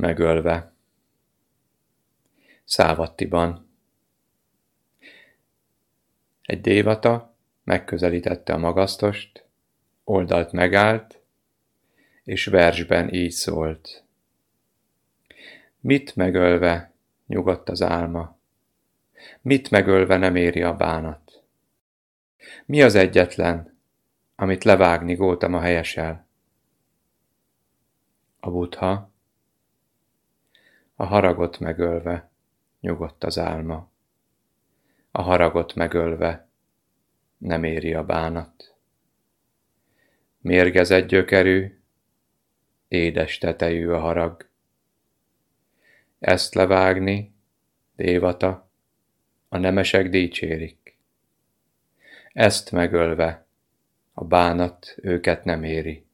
Megölve Szávattiban Egy dévata megközelítette a magasztost, oldalt megállt, és versben így szólt. Mit megölve nyugodt az álma, mit megölve nem éri a bánat? Mi az egyetlen, amit levágni góltam a helyesel? A butha, a haragot megölve nyugodt az álma, a haragot megölve nem éri a bánat. Mérgezett gyökerű, édes tetejű a harag. Ezt levágni, dévata, a nemesek dicsérik. Ezt megölve, a bánat őket nem éri.